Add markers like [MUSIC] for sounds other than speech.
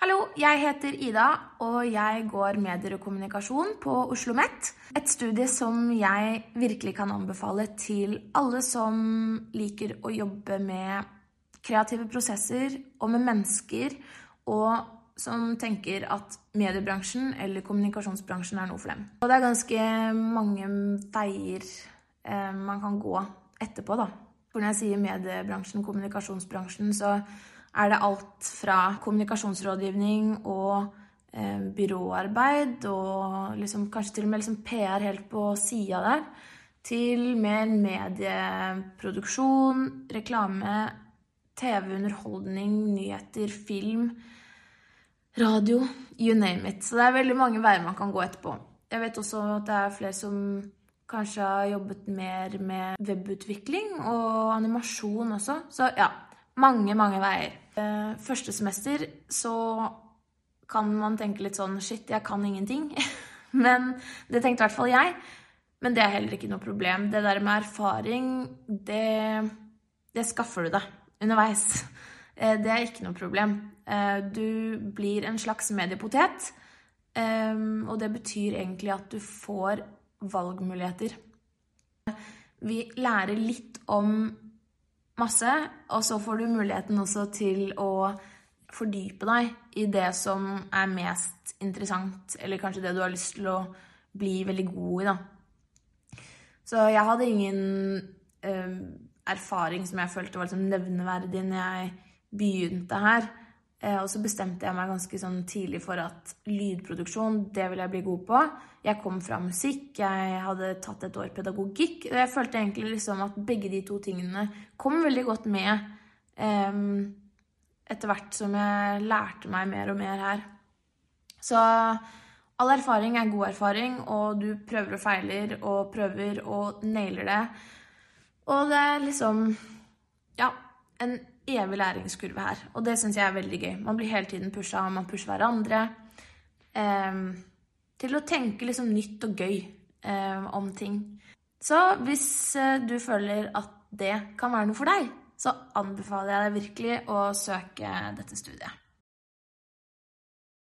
Hallo, jeg heter Ida, og jeg går medier og kommunikasjon på Oslo OsloMet. Et studie som jeg virkelig kan anbefale til alle som liker å jobbe med kreative prosesser og med mennesker, og som tenker at mediebransjen eller kommunikasjonsbransjen er noe for dem. Og det er ganske mange veier eh, man kan gå etterpå, da. For når jeg sier mediebransjen, kommunikasjonsbransjen, så er det alt fra kommunikasjonsrådgivning og eh, byråarbeid og liksom, kanskje til og med liksom PR helt på sida der, til mer medieproduksjon, reklame, TV-underholdning, nyheter, film, radio, you name it. Så det er veldig mange veier man kan gå etterpå. Jeg vet også at det er flere som kanskje har jobbet mer med webutvikling og animasjon også. Så ja, mange, mange veier. Eh, første semester så kan man tenke litt sånn Shit, jeg kan ingenting. [LAUGHS] Men det tenkte i hvert fall jeg. Men det er heller ikke noe problem. Det der med erfaring, det, det skaffer du deg underveis. [LAUGHS] Eh, det er ikke noe problem. Eh, du blir en slags mediepotet. Og det betyr egentlig at du får valgmuligheter. Vi lærer litt om masse, og så får du muligheten også til å fordype deg i det som er mest interessant, eller kanskje det du har lyst til å bli veldig god i, da. Så jeg hadde ingen uh, erfaring som jeg følte var liksom nevneverdig når jeg begynte her. Eh, og så bestemte jeg meg ganske sånn tidlig for at lydproduksjon, det vil jeg bli god på. Jeg kom fra musikk, jeg hadde tatt et år pedagogikk. Og jeg følte egentlig liksom at begge de to tingene kom veldig godt med um, etter hvert som jeg lærte meg mer og mer her. Så all erfaring er god erfaring, og du prøver og feiler og prøver og nailer det. Og det er liksom Ja, en evig læringskurve her. Og det syns jeg er veldig gøy. Man blir hele tiden pusha, man pusher hverandre. Eh, til å tenke liksom nytt og gøy eh, om ting. Så hvis eh, du føler at det kan være noe for deg, så anbefaler jeg deg virkelig å søke dette studiet.